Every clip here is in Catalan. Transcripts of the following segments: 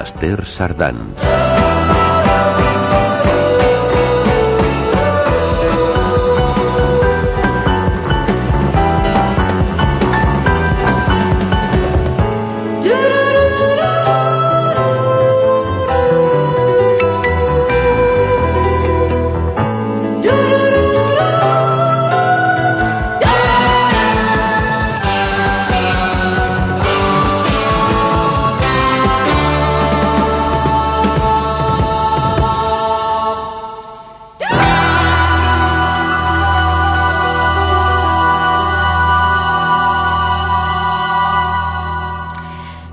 Les nits amb Esther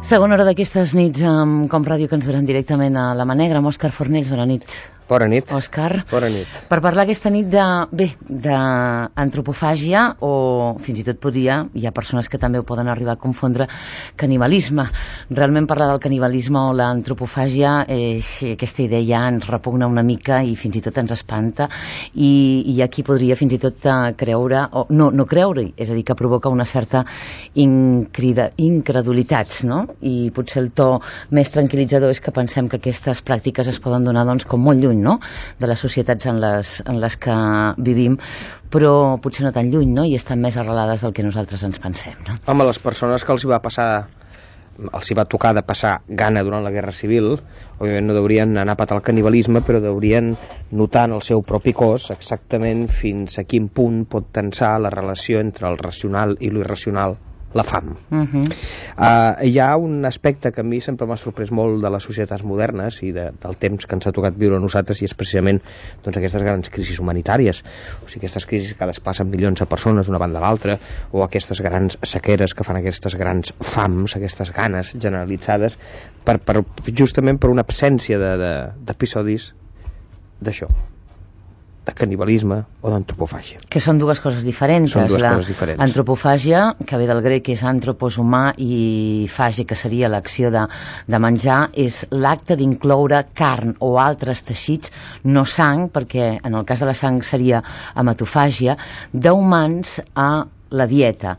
Segona hora d'aquestes nits amb Com Ràdio que ens duran directament a la Manegra amb Òscar Fornells. Bona nit. Bona nit. Òscar. Bona nit. Per parlar aquesta nit de, bé, d'antropofàgia o fins i tot podria, hi ha persones que també ho poden arribar a confondre, canibalisme. Realment parlar del canibalisme o l'antropofàgia, eh, sí, aquesta idea ja ens repugna una mica i fins i tot ens espanta i, i aquí podria fins i tot eh, creure, o no, no creure és a dir, que provoca una certa incrida, incredulitats, no? I potser el to més tranquil·litzador és que pensem que aquestes pràctiques es poden donar doncs, com molt lluny lluny no? de les societats en les, en les que vivim, però potser no tan lluny, no? i estan més arrelades del que nosaltres ens pensem. No? Home, les persones que els hi va passar els hi va tocar de passar gana durant la Guerra Civil, òbviament no deurien anar a patar el canibalisme, però deurien notar en el seu propi cos exactament fins a quin punt pot tensar la relació entre el racional i l'irracional la fam. Uh -huh. uh, hi ha un aspecte que a mi sempre m'ha sorprès molt de les societats modernes i de, del temps que ens ha tocat viure a nosaltres i és precisament doncs, aquestes grans crisis humanitàries o sigui, aquestes crisis que desplacen milions de persones d'una banda a l'altra o aquestes grans sequeres que fan aquestes grans fams, aquestes ganes generalitzades per, per, justament per una absència d'episodis de, de, d'això de canibalisme o d'antropofàgia. Que són dues coses diferents. Són dues la coses diferents. Antropofàgia, que ve del grec, és antropos humà, i fàgia, que seria l'acció de, de menjar, és l'acte d'incloure carn o altres teixits, no sang, perquè en el cas de la sang seria hematofàgia, d'humans a la dieta.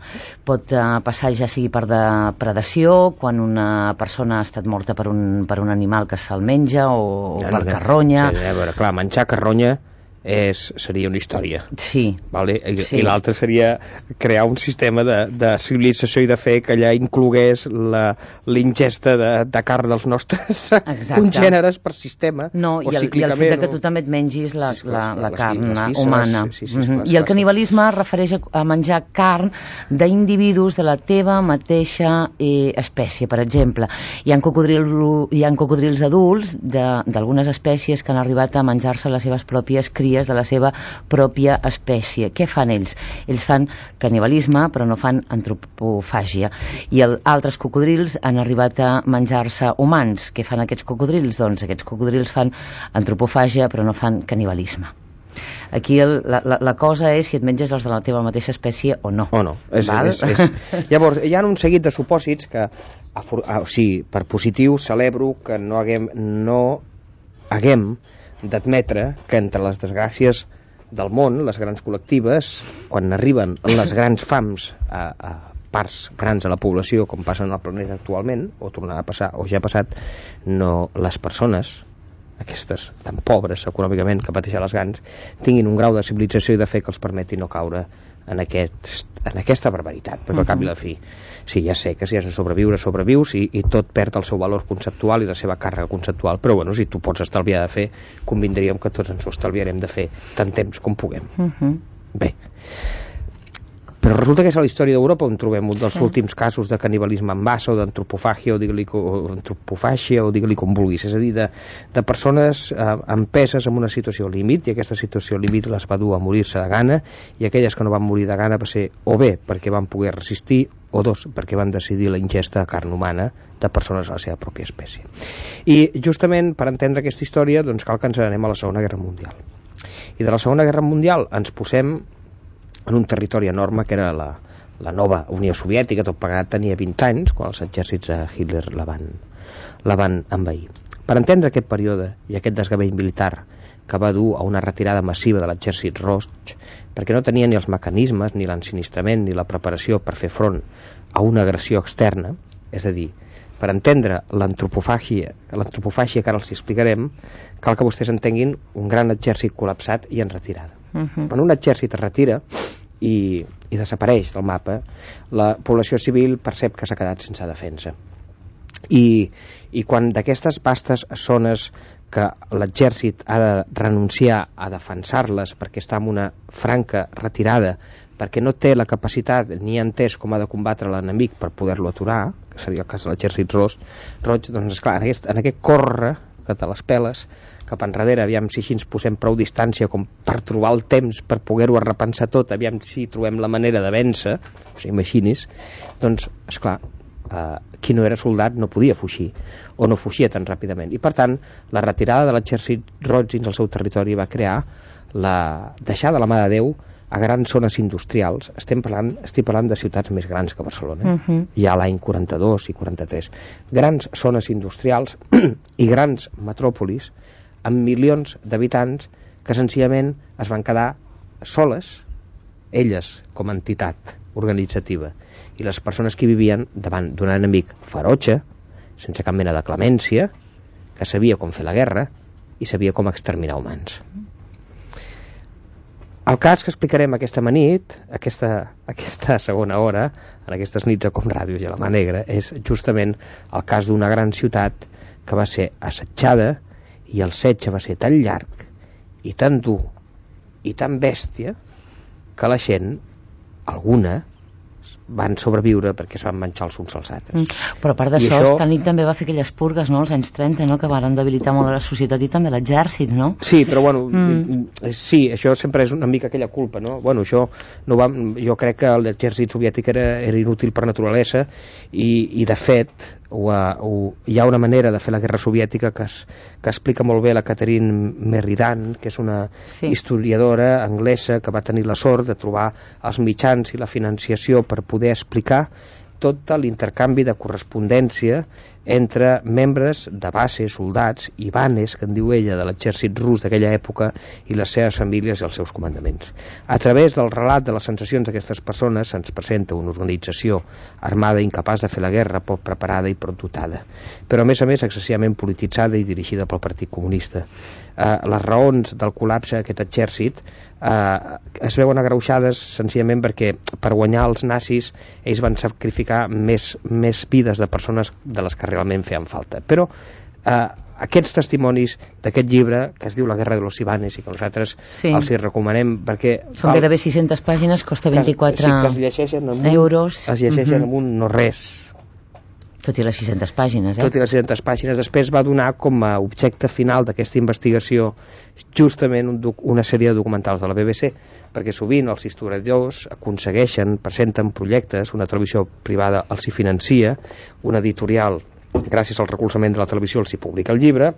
Pot uh, passar ja sigui per depredació, quan una persona ha estat morta per un, per un animal que se'l menja, o, o per carronya... Sí, a veure, clar, menjar carronya és, seria una història. Sí. Vale? I, sí. i l'altre seria crear un sistema de, de civilització i de fer que allà inclogués l'ingesta de, de carn dels nostres Exacte. congèneres per sistema. No, i el, i el fet que tu també et mengis la, sí, la, la, la carn les humana. Sí, sí, sí, mm -hmm. I el canibalisme es refereix a, menjar carn d'individus de la teva mateixa eh, espècie, per exemple. Hi ha, cocodril, hi ha cocodrils adults d'algunes espècies que han arribat a menjar-se les seves pròpies cries cries de la seva pròpia espècie. Què fan ells? Ells fan canibalisme, però no fan antropofàgia. I el, altres cocodrils han arribat a menjar-se humans. Què fan aquests cocodrils? Doncs aquests cocodrils fan antropofàgia, però no fan canibalisme. Aquí el, la, la, la cosa és si et menges els de la teva mateixa espècie o no. O no. És, Val? és, és. Llavors, hi ha un seguit de supòsits que, a, a, o sigui, per positiu celebro que no haguem, no haguem d'admetre que entre les desgràcies del món, les grans col·lectives, quan arriben les grans fams a, a parts grans de la població, com passa en el planeta actualment, o tornarà a passar, o ja ha passat, no les persones, aquestes tan pobres econòmicament que pateixen les grans, tinguin un grau de civilització i de fe que els permeti no caure en, aquest, en aquesta barbaritat, perquè uh -huh. al cap i la fi sí, ja sé que si has de sobreviure, sobrevius i, i tot perd el seu valor conceptual i la seva càrrega conceptual, però bueno, si tu pots estalviar de fer, convindríem que tots ens ho estalviarem de fer tant temps com puguem. Uh -huh. Bé, però resulta que és a la història d'Europa on trobem un dels sí. últims casos de canibalisme en massa o d'antropofàgia o digue-li antropofàgia o digue-li com vulguis, és a dir, de, de persones eh, empeses en una situació límit i aquesta situació límit les va dur a morir-se de gana i aquelles que no van morir de gana va ser o bé perquè van poder resistir o dos, perquè van decidir la ingesta de carn humana de persones de la seva pròpia espècie. I justament per entendre aquesta història doncs cal que ens anem a la Segona Guerra Mundial. I de la Segona Guerra Mundial ens posem en un territori enorme que era la, la nova Unió Soviètica, tot pagat tenia 20 anys, quan els exèrcits de Hitler la van, la van envair. Per entendre aquest període i aquest desgavell militar que va dur a una retirada massiva de l'exèrcit roig, perquè no tenia ni els mecanismes, ni l'ensinistrament, ni la preparació per fer front a una agressió externa, és a dir, per entendre l'antropofàgia, l'antropofàgia que ara els explicarem, cal que vostès entenguin un gran exèrcit col·lapsat i en retirada. Uh -huh. Quan un exèrcit es retira i, i desapareix del mapa, la població civil percep que s'ha quedat sense defensa. I, i quan d'aquestes vastes zones que l'exèrcit ha de renunciar a defensar-les perquè està en una franca retirada perquè no té la capacitat ni entès com ha de combatre l'enemic per poder-lo aturar, que seria el cas de l'exèrcit roig, doncs esclar, en aquest, en aquest corre que te les peles cap enrere, aviam si així ens posem prou distància com per trobar el temps per poder-ho repensar tot, aviam si trobem la manera de vèncer, o sigui, imaginis, doncs, esclar, eh, qui no era soldat no podia fugir o no fugia tan ràpidament. I per tant la retirada de l'exèrcit roig dins el seu territori va crear la deixar de la mà de Déu a grans zones industrials, estem parlant, estic parlant de ciutats més grans que Barcelona, uh -huh. ja l'any 42 i 43, grans zones industrials i grans metròpolis amb milions d'habitants que senzillament es van quedar soles, elles com a entitat organitzativa, i les persones que vivien davant d'un enemic ferotge, sense cap mena de clemència, que sabia com fer la guerra i sabia com exterminar humans. El cas que explicarem aquesta manit, aquesta, aquesta segona hora, en aquestes nits a Com Ràdio i a la Mà Negra, és justament el cas d'una gran ciutat que va ser assetjada i el setge va ser tan llarg i tan dur i tan bèstia que la gent, alguna, van sobreviure perquè es van menjar els uns als altres. Mm. Però a part d'això, això... Stalin també va fer aquelles purgues, no?, als anys 30, no?, que van debilitar molt la societat i també l'exèrcit, no? Sí, però bueno, mm. sí, això sempre és una mica aquella culpa, no? Bueno, això no va, jo crec que l'exèrcit soviètic era, era inútil per naturalesa i, i de fet, o, o hi ha una manera de fer la guerra soviètica que, es, que explica molt bé la Catherine Meridan, que és una sí. historiadora anglesa que va tenir la sort de trobar els mitjans i la financiació per poder explicar tot l'intercanvi de correspondència entre membres de base, soldats i banes, que en diu ella, de l'exèrcit rus d'aquella època i les seves famílies i els seus comandaments. A través del relat de les sensacions d'aquestes persones se'ns presenta una organització armada incapaç de fer la guerra, poc preparada i prou dotada, però a més a més excessivament polititzada i dirigida pel Partit Comunista. Eh, les raons del col·lapse d'aquest exèrcit eh, es veuen agreuixades senzillament perquè per guanyar els nazis ells van sacrificar més, més vides de persones de les que realment feien falta. Però eh, aquests testimonis d'aquest llibre que es diu La guerra de los Ibanes i que nosaltres sí. els hi recomanem perquè... Són gairebé 600 pàgines, costa 24 que, sí, que es llegeixen un, euros. Es llegeixen uh -huh. amb un no res tot i les 600 pàgines, eh? Tot i les 600 pàgines. Després va donar com a objecte final d'aquesta investigació justament un una sèrie de documentals de la BBC, perquè sovint els historiadors aconsegueixen, presenten projectes, una televisió privada els hi financia, una editorial, gràcies al recolzament de la televisió, els hi publica el llibre,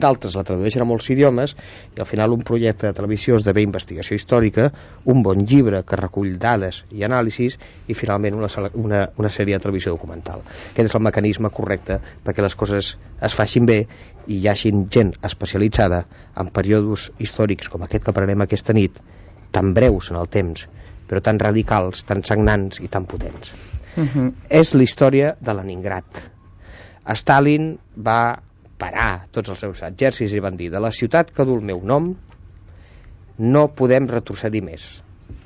d'altres la tradueixen a molts idiomes i al final un projecte de televisió esdevé investigació històrica, un bon llibre que recull dades i anàlisis i finalment una, una, una sèrie de televisió documental. Aquest és el mecanisme correcte perquè les coses es facin bé i hi hagi gent especialitzada en períodes històrics com aquest que prenem aquesta nit, tan breus en el temps, però tan radicals, tan sagnants i tan potents. Uh mhm. -huh. És la història de Leningrad. Stalin va parar tots els seus exèrcits i van dir de la ciutat que du el meu nom no podem retrocedir més.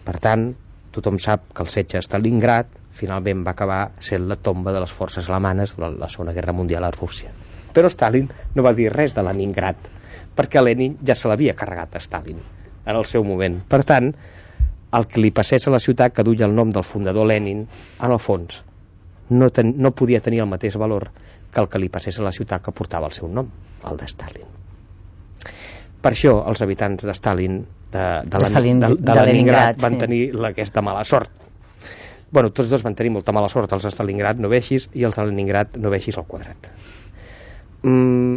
Per tant, tothom sap que el setge Stalingrad finalment va acabar sent la tomba de les forces alemanes durant la Segona Guerra Mundial a Rússia. Però Stalin no va dir res de Leningrad, perquè Lenin ja se l'havia carregat a Stalin en el seu moment. Per tant, el que li passés a la ciutat que duia el nom del fundador Lenin, en el fons, no, ten, no podia tenir el mateix valor que el que li passés a la ciutat que portava el seu nom, el de Stalin. Per això els habitants de Stalin, de, de, de, Stalin, de, de, de Leningrad, van sí. tenir aquesta mala sort. Bueno, tots dos van tenir molta mala sort, els de Stalingrad no veixis i els de Leningrad no veixis al quadrat. Mm,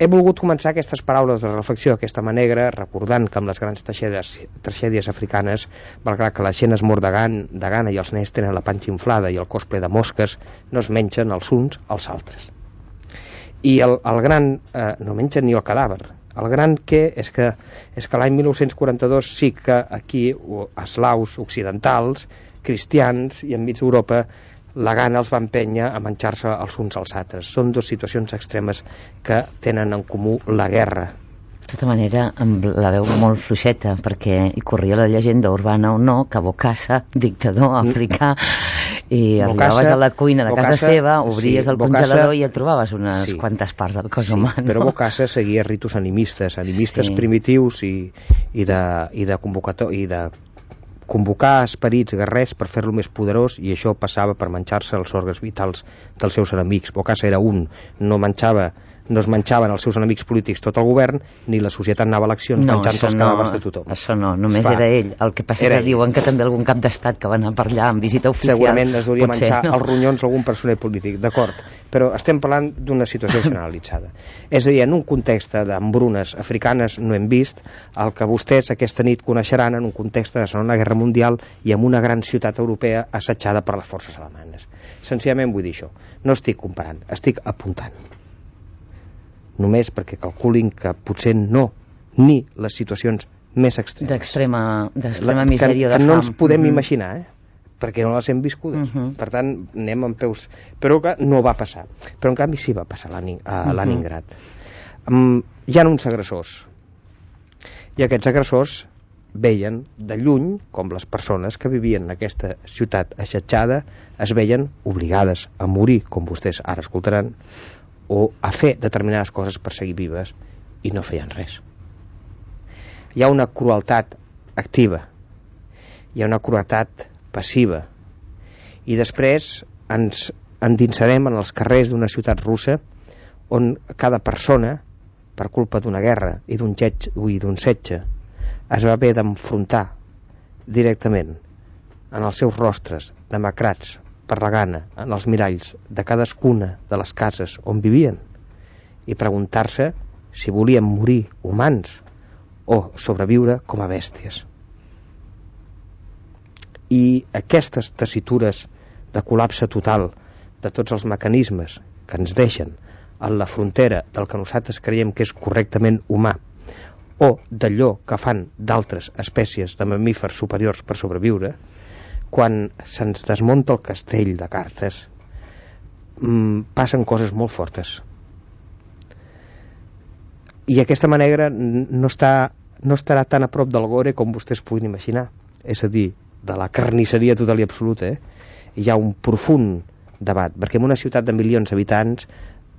he volgut començar aquestes paraules de reflexió d'aquesta manera, recordant que amb les grans tragèdies, tragèdies africanes, malgrat que la gent es mor de, gan, de gana i els nens tenen la panxa inflada i el cos ple de mosques, no es mengen els uns als altres. I el, el gran... Eh, no mengen ni el cadàver. El gran què és que, és que l'any 1942 sí que aquí eslaus occidentals, cristians i enmig d'Europa la gana els va empènyer a menjar-se els uns als altres. Són dues situacions extremes que tenen en comú la guerra. De tota manera, amb la veu molt fluixeta, perquè hi corria la llegenda urbana o no, que Bocassa, dictador africà, i Bocassa, arribaves a la cuina de Bocassa, casa seva, obries sí, el Bocassa, congelador i et trobaves unes sí, quantes parts del cos sí, humà. No? Però Bocassa seguia ritus animistes, animistes sí. primitius i, i de, i de convocator, i de convocar esperits guerrers per fer-lo més poderós i això passava per menjar-se els òrgans vitals dels seus enemics. Bocassa era un, no menjava no es menjaven els seus enemics polítics tot el govern, ni la societat anava a eleccions no, menjant els no, cadàvers de tothom. Això no, només Esclar, era ell. El que passa era que ell. diuen que també algun cap d'estat que va anar per allà en visita oficial... Segurament es potser, menjar no? els ronyons algun personer polític, d'acord. Però estem parlant d'una situació generalitzada. És a dir, en un context d'embrunes africanes no hem vist el que vostès aquesta nit coneixeran en un context de Segona Guerra Mundial i en una gran ciutat europea assetjada per les forces alemanes. Senzillament vull dir això. No estic comparant, estic apuntant només perquè calculin que potser no, ni les situacions més extremes. D'extrema misèria que, de fam. Que no ens podem mm -hmm. imaginar, eh? perquè no les hem viscudes. Uh -huh. Per tant, anem amb peus... Però que no va passar. Però en canvi sí va passar a Leningrad. Uh -huh. um, hi ha uns agressors. I aquests agressors veien de lluny com les persones que vivien en aquesta ciutat aixetjada es veien obligades a morir, com vostès ara escoltaran, o a fer determinades coses per seguir vives i no feien res. Hi ha una crueltat activa, hi ha una crueltat passiva i després ens endinsarem en els carrers d'una ciutat russa on cada persona, per culpa d'una guerra i d'un d'un setge, es va haver d'enfrontar directament en els seus rostres demacrats per la gana en els miralls de cadascuna de les cases on vivien i preguntar-se si volien morir humans o sobreviure com a bèsties. I aquestes tessitures de col·lapse total de tots els mecanismes que ens deixen a la frontera del que nosaltres creiem que és correctament humà o d'allò que fan d'altres espècies de mamífers superiors per sobreviure, quan se'ns desmunta el castell de cartes mmm, passen coses molt fortes. I aquesta manera no, està, no estarà tan a prop del gore com vostès puguin imaginar. És a dir, de la carnisseria total i absoluta eh? hi ha un profund debat perquè en una ciutat de milions d'habitants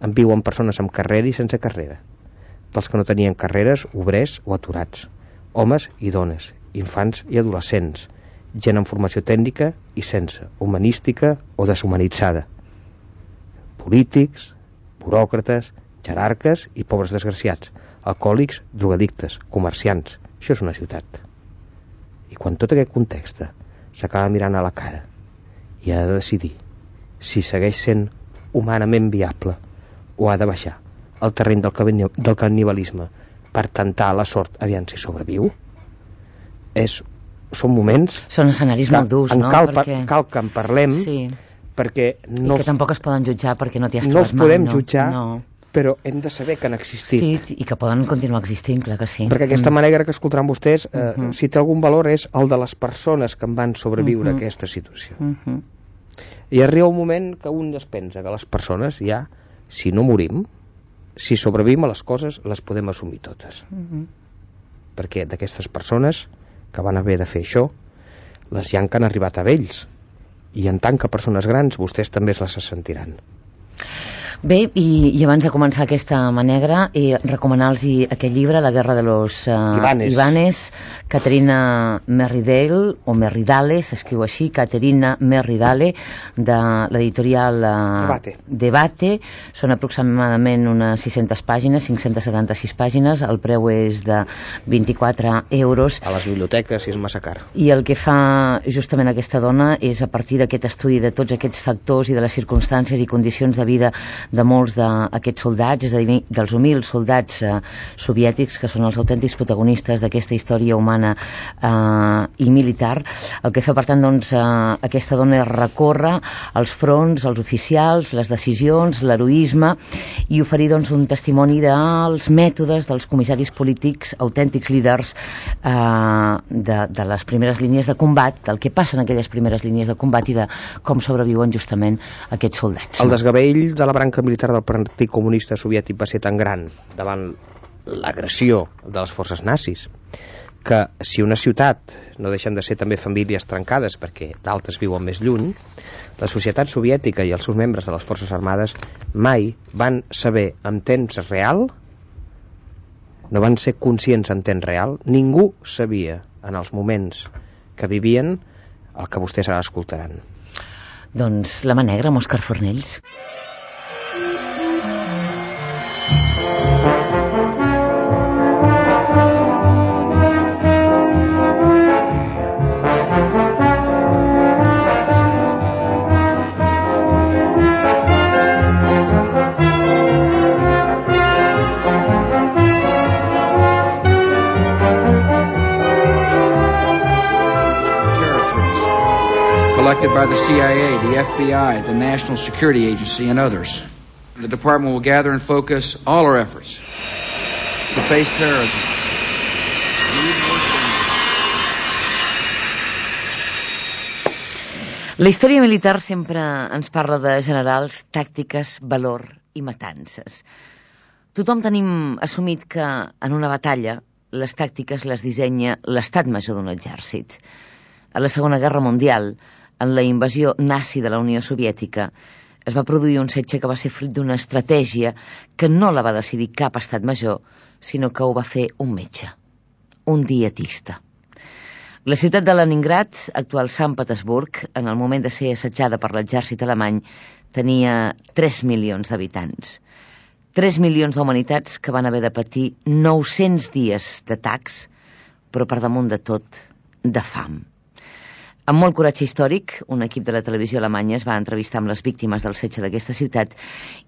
en viuen persones amb carrera i sense carrera. Dels que no tenien carreres, obrers o aturats. Homes i dones, infants i adolescents gent amb formació tècnica i sense, humanística o deshumanitzada. Polítics, buròcrates, jerarques i pobres desgraciats, alcohòlics, drogadictes, comerciants. Això és una ciutat. I quan tot aquest context s'acaba mirant a la cara i ha de decidir si segueix sent humanament viable o ha de baixar al terreny del, del canibalisme per tentar la sort aviam si sobreviu, és són moments... Són escenaris que, molt durs, no? Cal, perquè... cal que en parlem, sí. perquè... No I que tampoc es poden jutjar perquè no t'hi has no trobat mai, no? podem jutjar, no. però hem de saber que han existit. Sí, i que poden continuar existint, clar que sí. Perquè aquesta mm. manera que escoltaran vostès, eh, uh -huh. si té algun valor, és el de les persones que en van sobreviure uh -huh. a aquesta situació. Uh -huh. I arriba un moment que un es pensa que les persones ja, si no morim, si sobrevivim a les coses, les podem assumir totes. Uh -huh. Perquè d'aquestes persones que van haver de fer això, les que han arribat a vells. I en tant que persones grans, vostès també les sentiran. Bé, i, i abans de començar aquesta mà negra, eh, recomanar-los aquest llibre, La guerra de los uh, Ivanes. Ivanes, Caterina Merridale, o Merridale, s'escriu així, Caterina Merridale, de l'editorial uh, Debate. Debate. Són aproximadament unes 600 pàgines, 576 pàgines, el preu és de 24 euros. A les biblioteques, si és massa car. I el que fa justament aquesta dona és, a partir d'aquest estudi de tots aquests factors i de les circumstàncies i condicions de vida de molts d'aquests soldats, és a dir, dels humils soldats eh, soviètics que són els autèntics protagonistes d'aquesta història humana eh, i militar. El que fa, per tant, doncs, eh, aquesta dona és recórrer els fronts, els oficials, les decisions, l'heroisme i oferir doncs, un testimoni dels mètodes dels comissaris polítics, autèntics líders eh, de, de les primeres línies de combat, del que passa en aquelles primeres línies de combat i de com sobreviuen justament aquests soldats. El desgavell de la branca militar del Partit Comunista Soviètic va ser tan gran davant l'agressió de les forces nazis que si una ciutat no deixen de ser també famílies trencades perquè d'altres viuen més lluny, la societat soviètica i els seus membres de les forces armades mai van saber en temps real no van ser conscients en temps real, ningú sabia en els moments que vivien el que vostès ara escoltaran. Doncs la mà negra amb Òscar Fornells. Collected by the CIA, the FBI, the National Security Agency, and others. The department will gather and focus all our efforts to face terrorism. La història militar sempre ens parla de generals, tàctiques, valor i matances. Tothom tenim assumit que en una batalla les tàctiques les dissenya l'estat major d'un exèrcit. A la Segona Guerra Mundial, en la invasió nazi de la Unió Soviètica, es va produir un setge que va ser fruit d'una estratègia que no la va decidir cap estat major, sinó que ho va fer un metge, un dietista. La ciutat de Leningrad, actual Sant Petersburg, en el moment de ser assetjada per l'exèrcit alemany, tenia 3 milions d'habitants. 3 milions d'humanitats que van haver de patir 900 dies d'atacs, però per damunt de tot, de fam. Amb molt coratge històric, un equip de la televisió alemanya es va entrevistar amb les víctimes del setge d'aquesta ciutat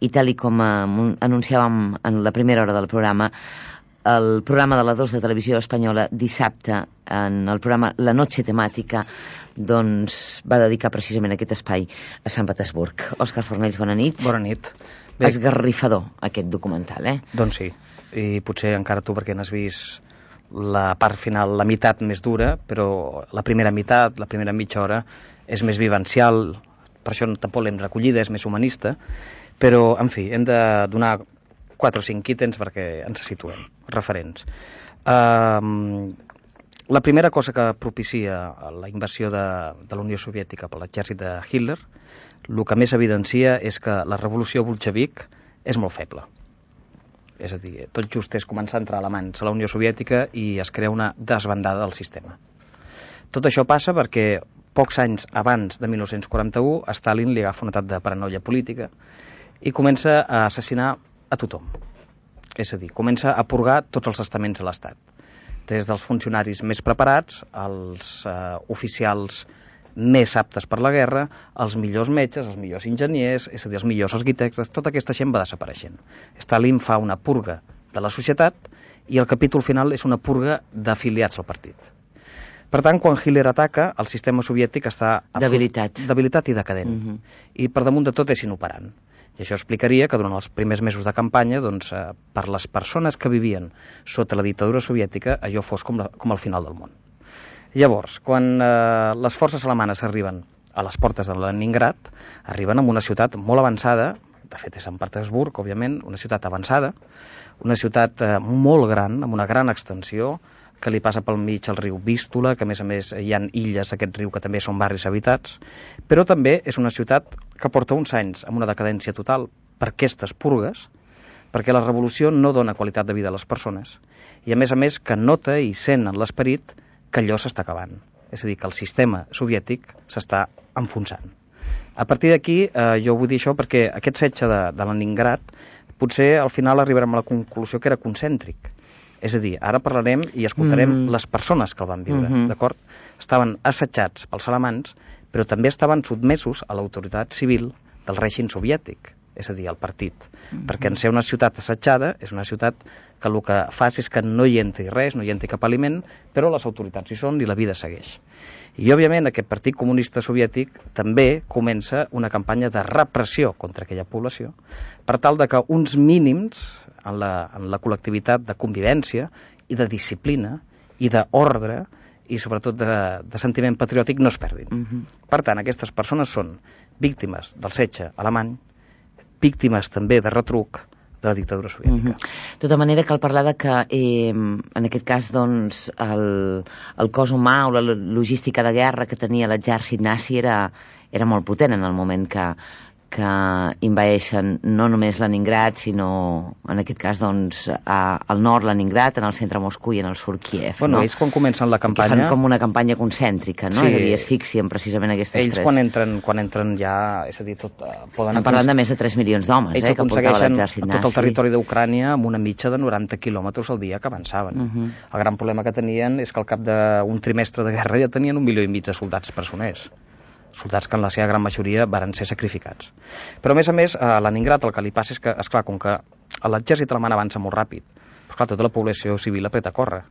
i tal i com eh, anunciàvem en la primera hora del programa, el programa de la 2 de televisió espanyola dissabte, en el programa La Noche Temàtica, doncs va dedicar precisament aquest espai a Sant Petersburg. Òscar Fornells, bona nit. Bona nit. Bé, Esgarrifador, aquest documental, eh? Doncs sí, i potser encara tu perquè n'has vist la part final, la meitat més dura, però la primera meitat, la primera mitja hora, és més vivencial, per això tampoc l'hem recollida, és més humanista, però, en fi, hem de donar 4 o 5 ítems perquè ens situem, referents. Uh, la primera cosa que propicia la invasió de, de la Unió Soviètica per l'exèrcit de Hitler, el que més evidencia és que la revolució bolxevic és molt feble és a dir, tot just és començar a entrar alemans a la Unió Soviètica i es crea una desbandada del sistema. Tot això passa perquè pocs anys abans de 1941 Stalin li agafa un atac de paranoia política i comença a assassinar a tothom. És a dir, comença a purgar tots els estaments de l'Estat. Des dels funcionaris més preparats, als eh, oficials més aptes per la guerra, els millors metges, els millors enginyers, és a dir, els millors arquitectes, tota aquesta gent va desapareixent. Stalin fa una purga de la societat i el capítol final és una purga d'afiliats al partit. Per tant, quan Hitler ataca, el sistema soviètic està... Debilitat. Debilitat i decadent. Mhm. -huh. I per damunt de tot és inoperant. I això explicaria que durant els primers mesos de campanya, doncs, eh, per les persones que vivien sota la dictadura soviètica, allò fos com, la, com el final del món. Llavors, quan eh, les forces alemanes arriben a les portes de Leningrad, arriben a una ciutat molt avançada, de fet és Sant Petersburg, òbviament, una ciutat avançada, una ciutat eh, molt gran, amb una gran extensió, que li passa pel mig el riu Vístula, que a més a més hi han illes d'aquest riu que també són barris habitats, però també és una ciutat que porta uns anys amb una decadència total per aquestes purgues, perquè la revolució no dona qualitat de vida a les persones, i a més a més que nota i sent en l'esperit que allò s'està acabant. És a dir, que el sistema soviètic s'està enfonsant. A partir d'aquí, eh, jo vull dir això perquè aquest setge de, de Leningrad potser al final arribarem a la conclusió que era concèntric. És a dir, ara parlarem i escoltarem mm. les persones que el van viure, mm -hmm. d'acord? Estaven assetjats pels alemans, però també estaven sotmesos a l'autoritat civil del règim soviètic. És a dir, el partit. Mm -hmm. Perquè en ser una ciutat assetjada és una ciutat que el que fa és que no hi entri res, no hi entri cap aliment, però les autoritats hi són i la vida segueix. I, òbviament, aquest Partit Comunista Soviètic també comença una campanya de repressió contra aquella població per tal de que uns mínims en la, en la col·lectivitat de convivència i de disciplina i d'ordre i sobretot de, de sentiment patriòtic no es perdin. Uh -huh. Per tant, aquestes persones són víctimes del setge alemany, víctimes també de retruc de la dictadura soviètica. Mm -hmm. De tota manera, cal parlar de que, eh, en aquest cas, doncs, el, el cos humà o la logística de guerra que tenia l'exèrcit nazi era, era molt potent en el moment que, que invaeixen no només Leningrad, sinó en aquest cas doncs, a, al nord Leningrad, en el centre Moscou i en el sud Kiev. Bueno, no? ells quan comencen la campanya... Que fan com una campanya concèntrica, no? Sí. I es fixien precisament aquestes ells tres. Ells quan entren, quan entren ja, és a dir, tot, uh, poden... Estan parlant de més de 3 milions d'homes, eh, que portava l'exèrcit nazi. tot el territori d'Ucrània amb una mitja de 90 quilòmetres al dia que avançaven. Uh -huh. El gran problema que tenien és que al cap d'un trimestre de guerra ja tenien un milió i mig de soldats presoners soldats que en la seva gran majoria varen ser sacrificats. Però, a més a més, a Leningrad el que li passa és que, és clar, com que l'exèrcit alemany avança molt ràpid, però, clar, tota la població civil apreta a córrer.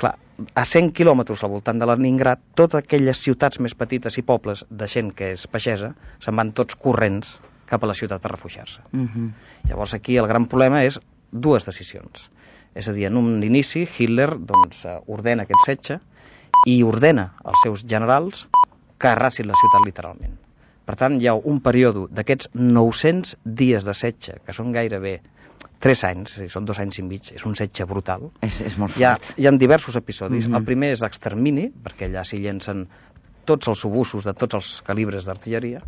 Clar, a 100 quilòmetres al voltant de Leningrad, totes aquelles ciutats més petites i pobles de gent que és pagesa se'n van tots corrents cap a la ciutat a refugiar-se. Uh mhm. -huh. Llavors aquí el gran problema és dues decisions. És a dir, en un inici Hitler doncs, ordena aquest setge i ordena als seus generals que arrasin la ciutat literalment. Per tant, hi ha un període d'aquests 900 dies de setge, que són gairebé 3 anys, són dos anys i mig, és un setge brutal. És, és molt fort. Hi ha, hi ha diversos episodis. Mm -hmm. El primer és d'extermini, perquè allà s'hi llencen tots els subussos de tots els calibres d'artilleria,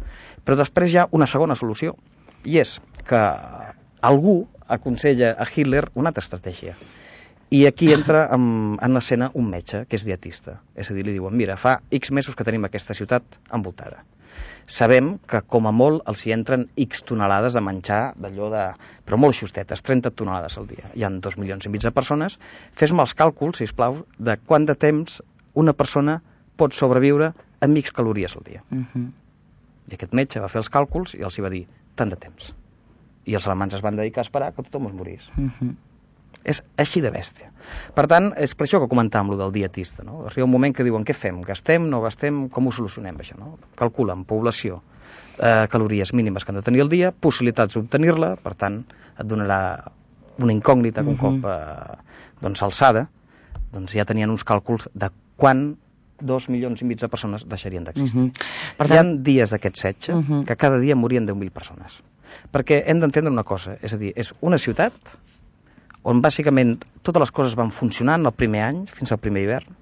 però després hi ha una segona solució, i és que algú aconsella a Hitler una altra estratègia, i aquí entra en, en l'escena un metge, que és dietista. És a dir, li diuen, mira, fa X mesos que tenim aquesta ciutat envoltada. Sabem que, com a molt, els hi entren X tonelades de menjar d'allò de... però molt xustetes, 30 tonelades al dia. Hi han dos milions i mig de persones. Fes-me els càlculs, si plau, de quant de temps una persona pot sobreviure amb X calories al dia. Uh. -huh. I aquest metge va fer els càlculs i els hi va dir, tant de temps. I els alemans es van dedicar a esperar que tothom es morís. Uh. -huh. És així de bèstia. Per tant, és per això que comentàvem lo del dietista. No? Arriba un moment que diuen, què fem? Gastem, no gastem? Com ho solucionem, això? No? Calculen població, eh, calories mínimes que han de tenir al dia, possibilitats d'obtenir-la, per tant, et donarà una incògnita que un cop eh, doncs, alçada, doncs ja tenien uns càlculs de quan dos milions i mig de persones deixarien d'existir. Uh -huh. Per tant... Hi ha dies d'aquest setge uh -huh. que cada dia morien 10.000 persones. Perquè hem d'entendre una cosa, és a dir, és una ciutat on bàsicament totes les coses van funcionant el primer any, fins al primer hivern,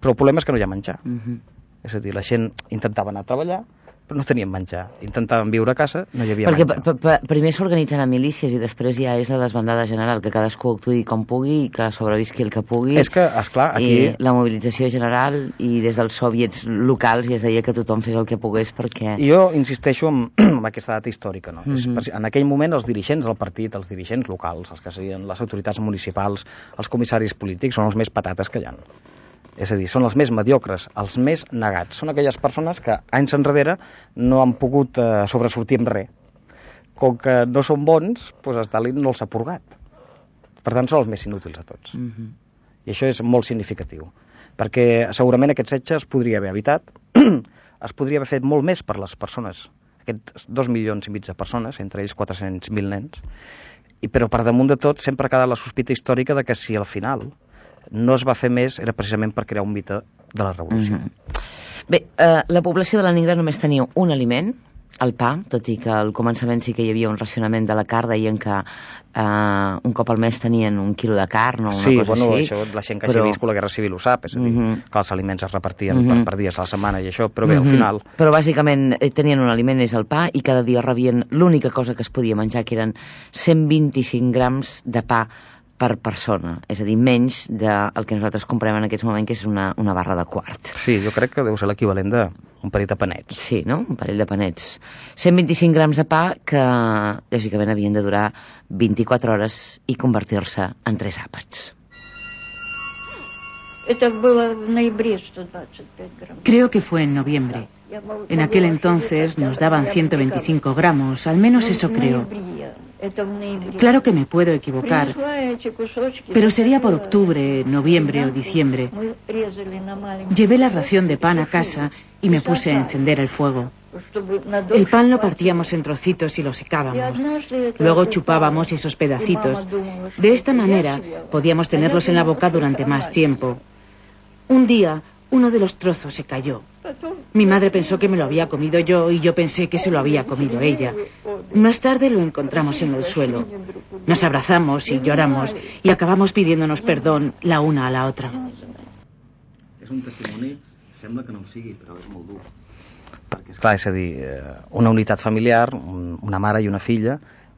però el problema és que no hi ha menjar. Uh mhm. -huh. És a dir, la gent intentava anar a treballar, però no tenien menjar. Intentaven viure a casa, no hi havia Perquè menjar. primer s'organitzen a milícies i després ja és la desbandada general, que cadascú actuï com pugui i que sobrevisqui el que pugui. És que, esclar, aquí... I la mobilització general i des dels soviets locals ja es deia que tothom fes el que pogués perquè... Jo insisteixo en, en aquesta data històrica, no? Mm -hmm. En aquell moment els dirigents del partit, els dirigents locals, els que serien les autoritats municipals, els comissaris polítics, són els més patates que hi ha. És a dir, són els més mediocres, els més negats. Són aquelles persones que anys enrere no han pogut eh, sobresortir amb res. Com que no són bons, doncs Stalin no els ha purgat. Per tant, són els més inútils de tots. Mm -hmm. I això és molt significatiu. Perquè segurament aquest setge es podria haver evitat, es podria haver fet molt més per les persones, aquests dos milions i mig de persones, entre ells 400.000 nens, i, però per damunt de tot sempre ha quedat la sospita històrica de que si al final no es va fer més era precisament per crear un mite de la revolució. Mm -hmm. Bé, eh, la població de la Negra només tenia un aliment, el pa, tot i que al començament sí que hi havia un racionament de la carn, deien que eh, un cop al mes tenien un quilo de carn o una sí, cosa bueno, així. això la gent que però... hagi viscut la Guerra Civil ho sap, és a dir, uh -huh. que els aliments es repartien uh -huh. per, mhm. per dies a la setmana i això, però bé, uh -huh. al mhm. final... Però bàsicament eh, tenien un aliment, és el pa, i cada dia rebien l'única cosa que es podia menjar, que eren 125 grams de pa per persona, és a dir, menys del que nosaltres comprem en aquests moments, que és una, una barra de quart. Sí, jo crec que deu ser l'equivalent d'un parell de panets. Sí, no? Un parell de panets. 125 grams de pa que, lògicament, havien de durar 24 hores i convertir-se en tres àpats. Creo que fue en noviembre. En aquel entonces nos daban 125 gramos, al menos eso creo. Claro que me puedo equivocar, pero sería por octubre, noviembre o diciembre. Llevé la ración de pan a casa y me puse a encender el fuego. El pan lo partíamos en trocitos y lo secábamos. Luego chupábamos esos pedacitos. De esta manera podíamos tenerlos en la boca durante más tiempo. Un día, uno de los trozos se cayó. Mi madre pensó que me lo había comido yo y yo pensé que se lo había comido ella. Más tarde lo encontramos en el suelo. Nos abrazamos y lloramos y acabamos pidiéndonos perdón la una a la otra. És un testimoni, sembla que no ho sigui, però és molt dur. Perquè, esclar, és a dir, eh, una unitat familiar, una mare i una filla,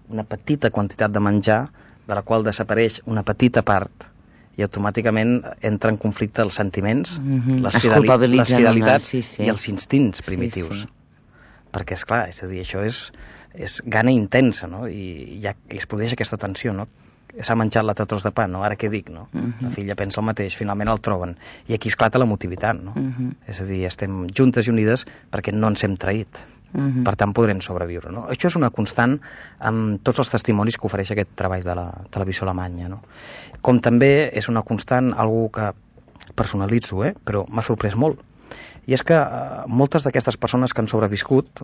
una petita quantitat de menjar, de la qual desapareix una petita part i automàticament entra en conflicte els sentiments, mm -hmm. les, fideli les fidelitats sí, sí. i els instints primitius. Sí, sí. Perquè, és clar, és a dir, això és, és gana intensa, no? I, i, i es produeix aquesta tensió, no? S'ha menjat la tros de pa, no? Ara què dic, no? Uh -huh. La filla pensa el mateix, finalment el troben. I aquí esclata l'emotivitat, no? Uh -huh. És a dir, estem juntes i unides perquè no ens hem traït. Uh -huh. Per tant, podrem sobreviure. No? Això és una constant amb tots els testimonis que ofereix aquest treball de la televisió alemanya. No? Com també és una constant, algú que personalitzo, eh? però m'ha sorprès molt, i és que eh, moltes d'aquestes persones que han sobreviscut,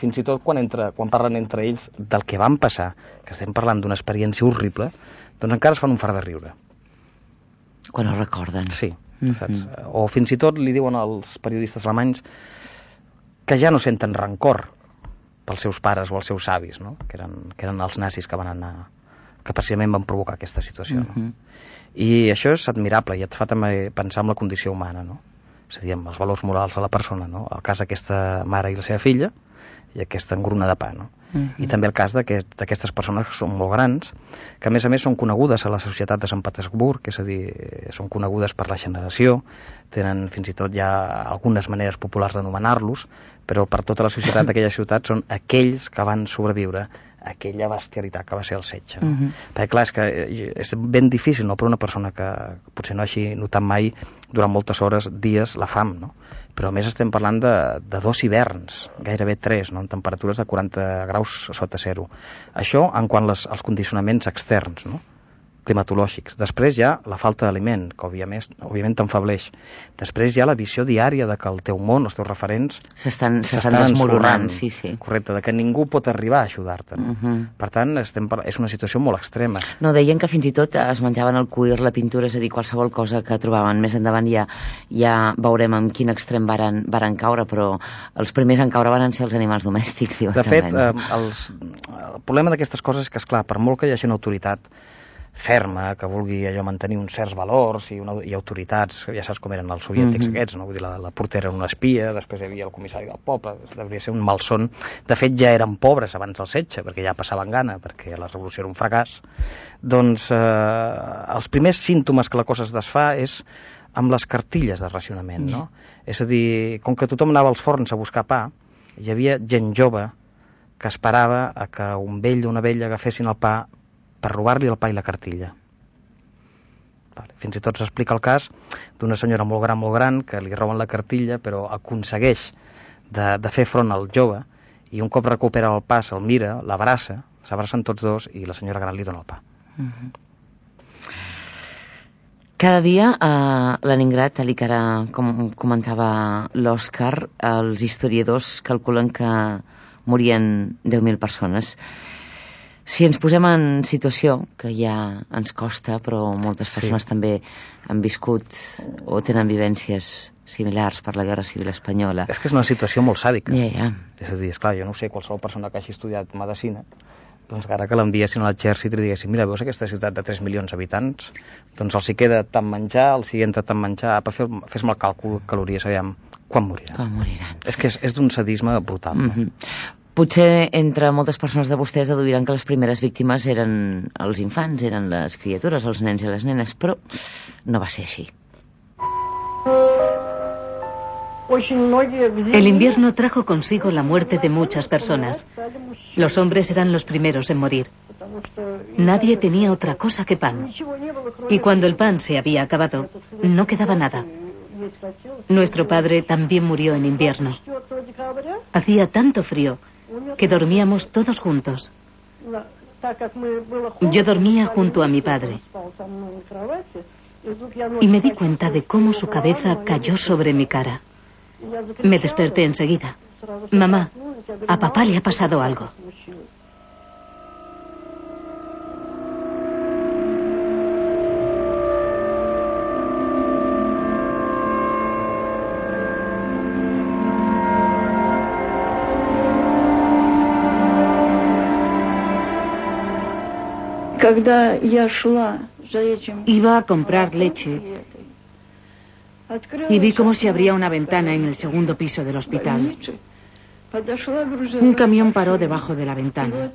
fins i tot quan, entre, quan parlen entre ells del que van passar, que estem parlant d'una experiència horrible, doncs encara es fan un far de riure. Quan ho recorden. Sí, mm -hmm. saps? O fins i tot li diuen als periodistes alemanys que ja no senten rancor pels seus pares o els seus avis, no? que, eren, que eren els nazis que van anar que precisament van provocar aquesta situació. No? Uh -huh. I això és admirable i et fa també pensar en la condició humana, no? és a dir, amb els valors morals de la persona. No? El cas d'aquesta mare i la seva filla i aquesta engruna de pa. No? Uh -huh. I també el cas d'aquestes persones que són molt grans, que a més a més són conegudes a la societat de Sant Petersburg, és a dir, són conegudes per la generació, tenen fins i tot ja algunes maneres populars d'anomenar-los, però per tota la societat d'aquella ciutat són aquells que van sobreviure a aquella bestialitat que va ser el setge. No? Uh -huh. Perquè clar, és que eh, és ben difícil no, per una persona que potser no hagi notat mai durant moltes hores, dies, la fam, no? Però més estem parlant de, de dos hiverns, gairebé tres, no? amb temperatures de 40 graus sota zero. Això en quant les, als condicionaments externs, no? Climatològics. Després hi ha la falta d'aliment, que òbviament, òbviament t'enfableix. Després hi ha la visió diària de que el teu món, els teus referents... S'estan desmoronant, sí, sí. Correcte, de que ningú pot arribar a ajudar-te. No? Uh. -huh. Per tant, estem, és una situació molt extrema. No, deien que fins i tot es menjaven el cuir, la pintura, és a dir, qualsevol cosa que trobaven. Més endavant ja, ja veurem en quin extrem varen, varen caure, però els primers en caure van ser els animals domèstics, De fet, eh, els, el problema d'aquestes coses és que, és clar per molt que hi hagi una autoritat ferma, que vulgui allò mantenir uns certs valors i, una, i autoritats, ja saps com eren els soviètics mm -hmm. aquests, no? Vull dir, la, la portera era una espia, després hi havia el comissari del poble, devia ser un malson. De fet, ja eren pobres abans del setge, perquè ja passaven gana, perquè la revolució era un fracàs. Doncs eh, els primers símptomes que la cosa es desfà és amb les cartilles de racionament, no? Mm. És a dir, com que tothom anava als forns a buscar pa, hi havia gent jove que esperava a que un vell o una vella agafessin el pa per robar-li el pa i la cartilla. Fins i tot s'explica el cas d'una senyora molt gran, molt gran, que li roben la cartilla, però aconsegueix de, de fer front al jove, i un cop recupera el pa, se'l mira, l'abraça, s'abracen tots dos, i la senyora gran li dona el pa. Mhm. -huh. Cada dia a Leningrad, tal que ara com comentava l'Òscar, els historiadors calculen que morien 10.000 persones. Si ens posem en situació, que ja ens costa, però moltes persones sí. també han viscut o tenen vivències similars per la Guerra Civil Espanyola. És que és una situació molt sàdica. Ja, ja. És a dir, esclar, jo no sé, qualsevol persona que hagi estudiat medicina, doncs ara que l'enviessin a l'exèrcit i li diguessin, mira, veus aquesta ciutat de 3 milions d'habitants? Doncs els hi queda tant menjar, els hi entra tant menjar, fer, fes-me el càlcul, calories, aviam, quan moriran? Quan moriran. És que és, és d'un sadisme brutal. Mm -hmm. Potser entre moltes persones de vostès deduiran que les primeres víctimes eren els infants, eren les criatures, els nens i les nenes, però no va ser així. El invierno trajo consigo la muerte de muchas personas. Los hombres eran los primeros en morir. Nadie tenía otra cosa que pan. Y cuando el pan se había acabado, no quedaba nada. Nuestro padre también murió en invierno. Hacía tanto frío que dormíamos todos juntos. Yo dormía junto a mi padre. Y me di cuenta de cómo su cabeza cayó sobre mi cara. Me desperté enseguida. Mamá, a papá le ha pasado algo. Iba a comprar leche y vi cómo se abría una ventana en el segundo piso del hospital. Un camión paró debajo de la ventana.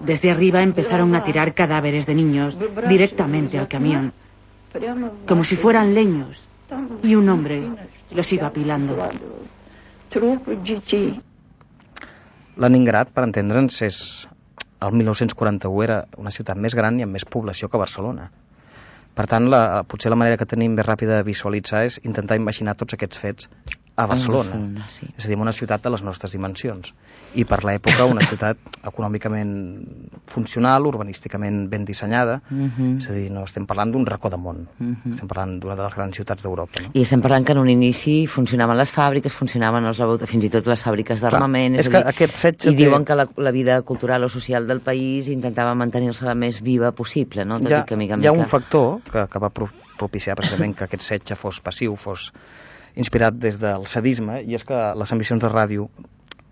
Desde arriba empezaron a tirar cadáveres de niños directamente al camión, como si fueran leños, y un hombre los iba apilando. Leningrad, per entendre'ns, és el 1941 era una ciutat més gran i amb més població que Barcelona. Per tant, la, potser la manera que tenim més ràpida de visualitzar és intentar imaginar tots aquests fets a Barcelona. Barcelona sí. És a dir, una ciutat de les nostres dimensions. I per l'època una ciutat econòmicament funcional, urbanísticament ben dissenyada. Uh mhm. -huh. És a dir, no estem parlant d'un racó de món. Uh mhm. -huh. Estem parlant d'una de les grans ciutats d'Europa. No? I estem parlant que en un inici funcionaven les fàbriques, funcionaven els fins i tot les fàbriques d'armament. És, és que dir, aquest setge I té... diuen que la, la vida cultural o social del país intentava mantenir-se la més viva possible, no? Tot hi ha, que, mica, mica... hi ha un factor que, que va propiciar precisament que aquest setge fos passiu, fos inspirat des del sadisme, i és que les emissions de ràdio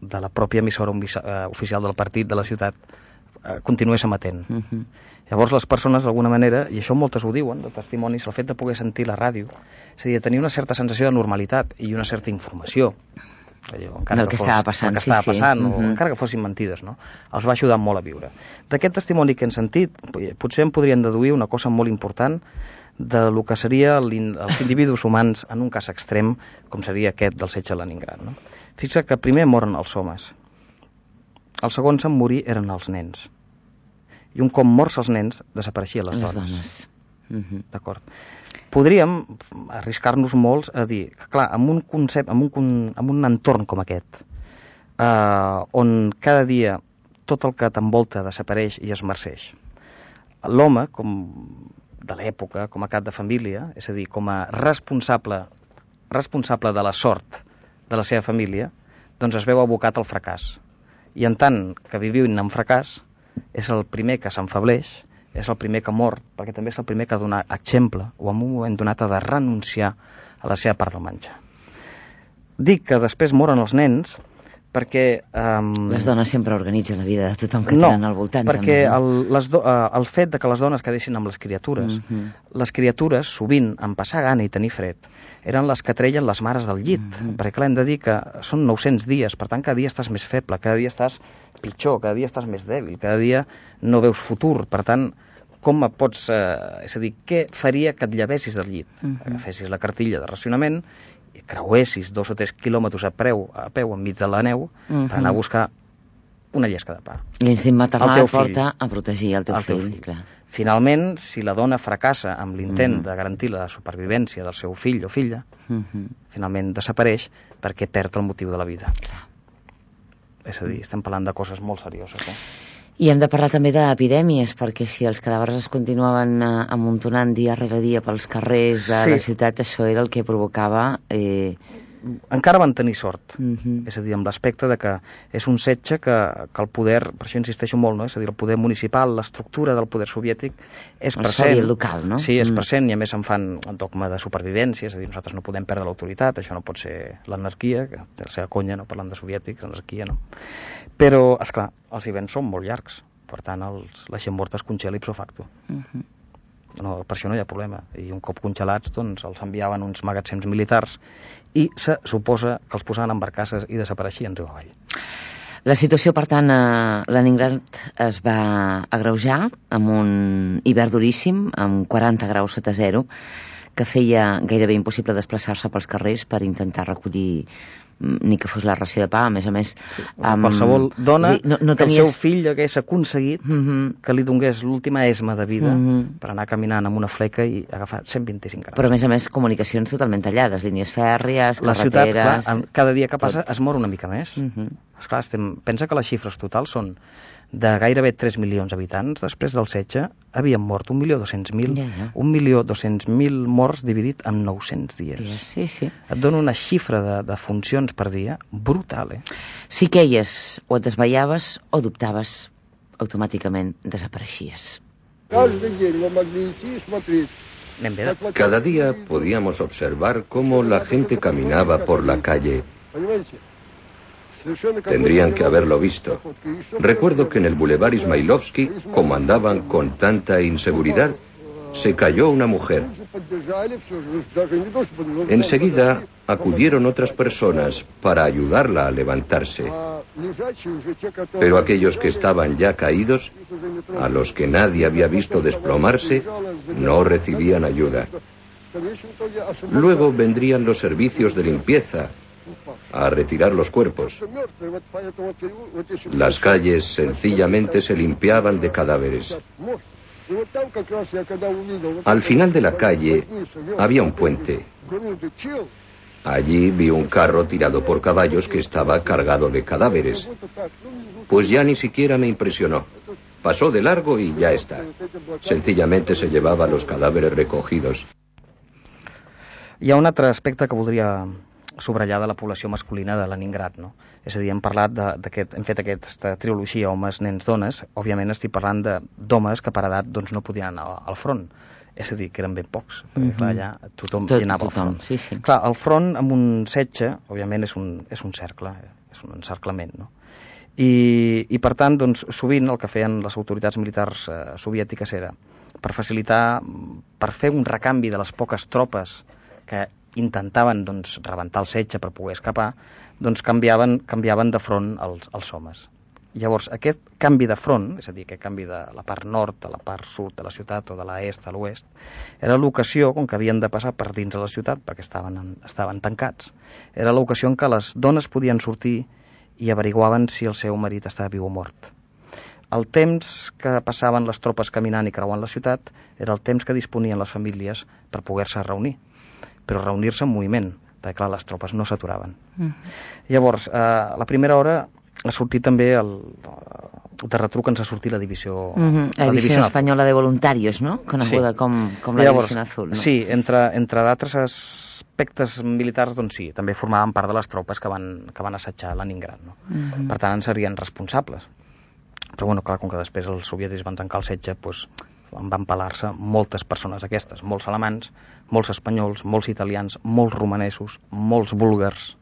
de la pròpia emissora eh, oficial del partit de la ciutat eh, continués emetent. Uh mhm. -huh. Llavors les persones, d'alguna manera, i això moltes ho diuen, de testimonis, el fet de poder sentir la ràdio, és a dir, tenir una certa sensació de normalitat i una certa informació, allò, encara el que, que fos, estava passant, que estava sí, passant sí. o uh -huh. encara que fossin mentides, no? els va ajudar molt a viure. D'aquest testimoni que hem sentit, potser en podrien deduir una cosa molt important, de lo que seria els individus humans en un cas extrem, com seria aquest del setge a Leningrad. No? Fixa que primer moren els homes, els segons en morir eren els nens. I un cop morts els nens, desapareixien les, les dones. dones. Uh -huh. D'acord. Podríem arriscar-nos molts a dir que, clar, amb un concepte, amb un, amb un entorn com aquest, eh, on cada dia tot el que t'envolta desapareix i es marceix, l'home, com de l'època com a cap de família, és a dir, com a responsable, responsable de la sort de la seva família, doncs es veu abocat al fracàs. I en tant que vivint en fracàs, és el primer que s'enfableix, és el primer que mor, perquè també és el primer que ha donat exemple, o en un moment donat ha de renunciar a la seva part del menjar. Dic que després moren els nens perquè... Um... Les dones sempre organitzen la vida de tothom que no, tenen al voltant. perquè també, no? el, les do, uh, el fet de que les dones quedessin amb les criatures, mhm. -huh. les criatures, sovint, en passar gana i tenir fred, eren les que treien les mares del llit, mhm. -huh. perquè clar, hem de dir que són 900 dies, per tant, cada dia estàs més feble, cada dia estàs pitjor, cada dia estàs més dèbil, cada dia no veus futur, per tant, com pots... Eh, és a dir, què faria que et llevessis del llit? Uh -huh. Agafessis la cartilla de racionament creuessis dos o tres quilòmetres a, preu, a peu enmig de la neu uh -huh. per anar a mhm. buscar una llesca de pa. L'instint maternal el porta a protegir el teu, el fill, teu fill. Clar. Finalment, si la dona fracassa amb l'intent uh mhm. -huh. de garantir la supervivència del seu fill o filla, uh mhm. -huh. finalment desapareix perquè perd el motiu de la vida. Clar. És a dir, estem parlant de coses molt serioses. Eh? I hem de parlar també d'epidèmies, perquè si els cadàvers es continuaven eh, amuntonant dia rere dia pels carrers de sí. la ciutat, això era el que provocava... Eh... Encara van tenir sort, uh mhm. -huh. és a dir, amb l'aspecte de que és un setge que, que el poder, per això insisteixo molt, no? és a dir, el poder municipal, l'estructura del poder soviètic és el present. El local, no? Sí, és mm. present i a més en fan un dogma de supervivència, és a dir, nosaltres no podem perdre l'autoritat, això no pot ser l'anarquia, que té la seva conya, no parlant de soviètics, anarquia, no? Però, és clar, els hiverns són molt llargs, per tant els, la gent morta es congela ipso facto. Uh mhm. -huh. no, per això no hi ha problema. I un cop congelats, doncs, els enviaven uns magatzems militars i se suposa que els posaven en barcasses i desapareixien riu avall. La situació, per tant, a Leningrad es va agreujar amb un hivern duríssim, amb 40 graus sota zero, que feia gairebé impossible desplaçar-se pels carrers per intentar recollir ni que fos la ració de pa, a més a més... Sí, um, qualsevol dona sí, no, no que tenies... el seu fill hagués aconseguit mhm. -huh. que li donés l'última esma de vida mhm. -huh. per anar caminant amb una fleca i agafar 125 grams. Però a més a més comunicacions totalment tallades, línies fèrries, la carreteres... La ciutat, clar, cada dia que passa tot. es mor una mica més. Uh -huh. Esclar, estem, pensa que les xifres totals són de gairebé 3 milions d'habitants, després del setge, havien mort 1.200.000, ja, ja. 1.200.000 morts dividit en 900 dies. Dies, sí, sí. Et dona una xifra de, de funcions per dia brutal, eh? Si queies o et desveiaves o dubtaves, automàticament desapareixies. Cada día podíamos observar cómo la gente caminaba por la calle Tendrían que haberlo visto. Recuerdo que en el Boulevard Ismailovsky, como andaban con tanta inseguridad, se cayó una mujer. Enseguida acudieron otras personas para ayudarla a levantarse. Pero aquellos que estaban ya caídos, a los que nadie había visto desplomarse, no recibían ayuda. Luego vendrían los servicios de limpieza, a retirar los cuerpos. Las calles sencillamente se limpiaban de cadáveres. Al final de la calle había un puente. Allí vi un carro tirado por caballos que estaba cargado de cadáveres. Pues ya ni siquiera me impresionó. Pasó de largo y ya está. Sencillamente se llevaba los cadáveres recogidos. Hi ha un altre que voldria subratllar de la població masculina de Leningrad. No? És a dir, hem parlat d'aquest, hem fet aquesta trilogia homes, nens, dones. Òbviament estic parlant d'homes que per edat doncs, no podien anar al front. És a dir, que eren ben pocs. Mm -hmm. clar, allà tothom Tot, hi anava tothom, al front. Sí, sí. Clar, el front amb un setge, òbviament, és un, és un cercle, és un encerclament, no? I, i per tant, doncs, sovint el que feien les autoritats militars eh, soviètiques era per facilitar, per fer un recanvi de les poques tropes que intentaven doncs, rebentar el setge per poder escapar, doncs canviaven, canviaven de front els, els homes. Llavors, aquest canvi de front, és a dir, aquest canvi de la part nord a la part sud de la ciutat o de l'est a l'oest, era l'ocasió, com que havien de passar per dins de la ciutat perquè estaven, en, estaven tancats, era l'ocasió en què les dones podien sortir i averiguaven si el seu marit estava viu o mort. El temps que passaven les tropes caminant i creuant la ciutat era el temps que disponien les famílies per poder-se reunir però reunir-se en moviment, perquè clar, les tropes no s'aturaven. Mm. Llavors, eh, la primera hora ha sortit també el, de retruc ens ha sortit la divisió... Mm -hmm. La, la divisió espanyola de voluntarios, no? Coneguda sí. com, com la Llavors, divisió azul. No? Sí, entre, entre d'altres aspectes militars, doncs sí, també formaven part de les tropes que van, que van assetjar Leningrad. No? Mm -hmm. Per tant, en serien responsables. Però, bueno, clar, com que després els soviètics van tancar el setge, doncs, van pelar-se moltes persones aquestes, molts alemans, molts espanyols, molts italians, molts romanesos, molts búlgars.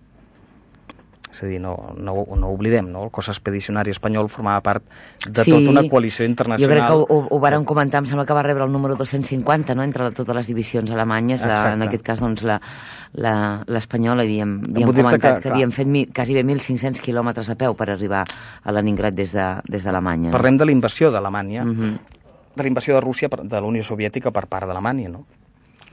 És a dir, no, no, no oblidem, no? el cos expedicionari espanyol formava part de sí, tota una coalició internacional. Jo crec que ho, ho, vàrem comentar, em sembla que va rebre el número 250, no?, entre totes les divisions alemanyes, la, en aquest cas, doncs, l'espanyola, havíem, havíem comentat que, que, que havíem fet mi, quasi bé 1.500 quilòmetres a peu per arribar a Leningrad des d'Alemanya. De, des Parlem de la invasió d'Alemanya, uh mhm. -huh. de la invasió de Rússia de la Unió Soviètica per part d'Alemanya, no?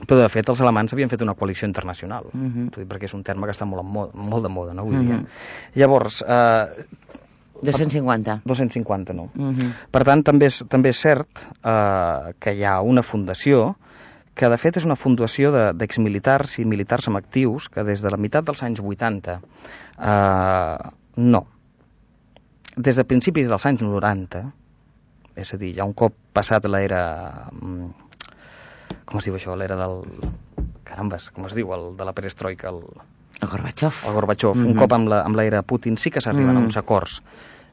Però, de fet, els alemans havien fet una coalició internacional, uh mhm. -huh. perquè és un terme que està molt, moda, molt de moda, no, avui uh -huh. dia. Mhm. Llavors... Eh, 250. 250, no. Uh -huh. Per tant, també és, també és cert eh, que hi ha una fundació que, de fet, és una fundació d'exmilitars i militars amb actius que des de la meitat dels anys 80... Eh, no. Des de principis dels anys 90, és a dir, ja un cop passat l'era mm, com es diu això, l'era del... Carambes, com es diu, el de la perestroika, el... El Gorbachev. El Gorbachev. Mm -hmm. Un cop amb l'era Putin sí que s'arriben mm -hmm. a uns acords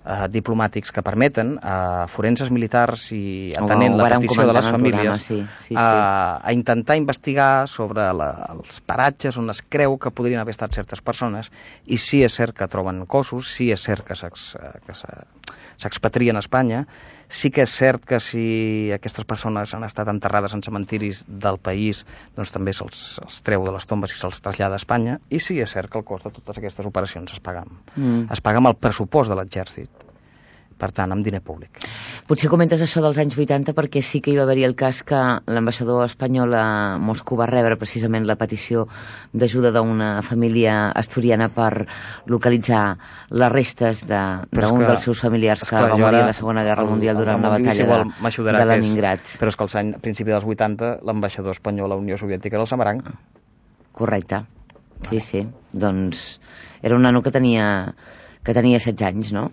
eh, diplomàtics que permeten a forenses militars i atenent la petició de les famílies programa, sí, sí, sí. A, a intentar investigar sobre la, els paratges on es creu que podrien haver estat certes persones i sí és cert que troben cossos, sí és cert que s'expatrien a Espanya Sí que és cert que si aquestes persones han estat enterrades en cementiris del país, doncs també se'ls els treu de les tombes i se'ls trasllada a Espanya, i sí és cert que el cost de totes aquestes operacions es paga, mm. es paga amb el pressupost de l'exèrcit. Per tant, amb diner públic. Potser comentes això dels anys 80 perquè sí que hi va haver el cas que l'ambaixador espanyol a Moscou va rebre precisament la petició d'ajuda d'una família asturiana per localitzar les restes d'un de, dels seus familiars que va morir a la Segona Guerra Mundial durant la batalla de, de Leningrad. Però és que als anys, a principi dels 80 l'ambaixador espanyol a la Unió Soviètica era el Samaranc. Correcte. Sí, sí. Doncs era un nano que tenia, que tenia 16 anys, no?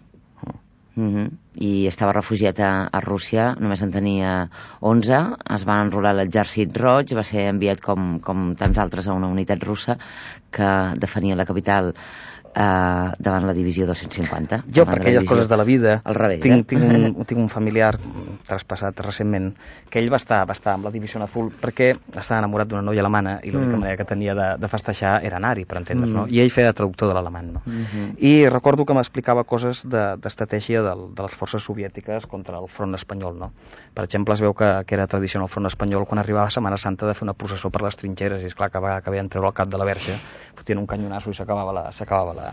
Mm -hmm. i estava refugiat a, a Rússia, només en tenia 11, es va enrolar a l'exèrcit roig, va ser enviat com, com tants altres a una unitat russa que defenia la capital eh, davant la divisió 250. Jo, per aquelles coses de la vida, al revés, tinc, eh? tinc, un, tinc un familiar traspassat recentment que ell va estar, va estar amb la divisió azul perquè estava enamorat d'una noia alemana i l'única mm. manera que tenia de, de festejar era anar-hi, per entendre's, mm. no? I ell feia de traductor de l'alemany, no? Mm -hmm. I recordo que m'explicava coses d'estratègia de, de les forces soviètiques contra el front espanyol, no? Per exemple, es veu que, que era tradició el front espanyol quan arribava Setmana Santa de fer una processó per les trinxeres i, és clar que, va, que veien treure el cap de la verge, fotien un canyonasso i s'acabava la,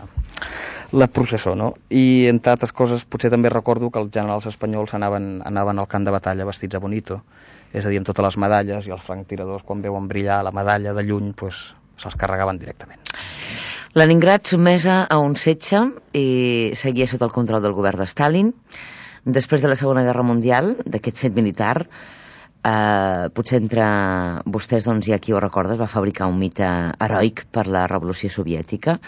la, processó, no? I, entre altres coses, potser també recordo que els generals espanyols anaven, anaven al camp de batalla vestits a bonito, és a dir, amb totes les medalles, i els franctiradors, quan veuen brillar la medalla de lluny, pues, se'ls carregaven directament. Leningrad sotmesa a un setge i seguia sota el control del govern de Stalin. Després de la Segona Guerra Mundial, d'aquest fet militar, eh, potser entre vostès, doncs, hi ha qui ho recorda, es va fabricar un mite heroic per la Revolució Soviètica,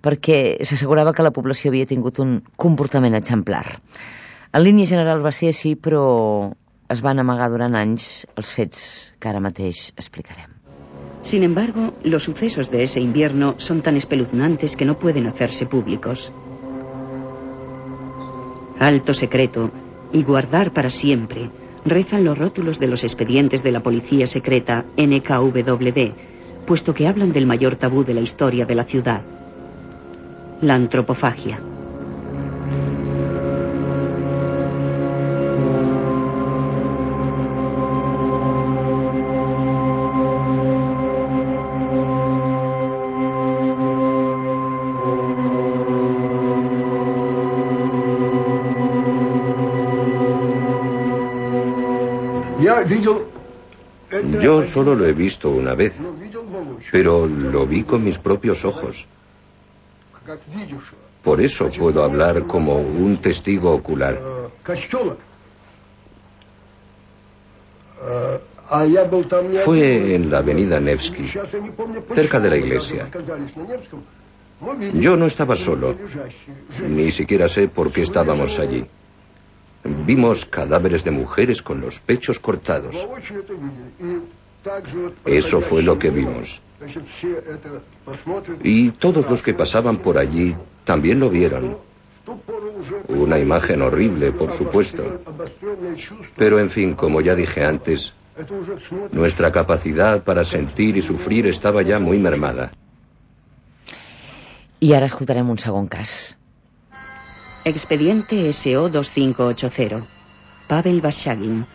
perquè s'assegurava que la població havia tingut un comportament exemplar. En línia general va ser així, però es van amagar durant anys els fets que ara mateix. Sin embargo, los sucesos de ese invierno son tan espeluznantes que no pueden hacerse públicos. Alto secreto y guardar para siempre rezan los rótulos de los expedientes de la policía secreta NKVD, puesto que hablan del mayor tabú de la historia de la ciudad, la antropofagia. Yo solo lo he visto una vez, pero lo vi con mis propios ojos. Por eso puedo hablar como un testigo ocular. Fue en la avenida Nevsky, cerca de la iglesia. Yo no estaba solo, ni siquiera sé por qué estábamos allí. Vimos cadáveres de mujeres con los pechos cortados. Eso fue lo que vimos. Y todos los que pasaban por allí también lo vieron. Una imagen horrible, por supuesto. Pero en fin, como ya dije antes, nuestra capacidad para sentir y sufrir estaba ya muy mermada. I ara escoltarem un segon cas. Expediente SO 2580. Pavel Bashagin.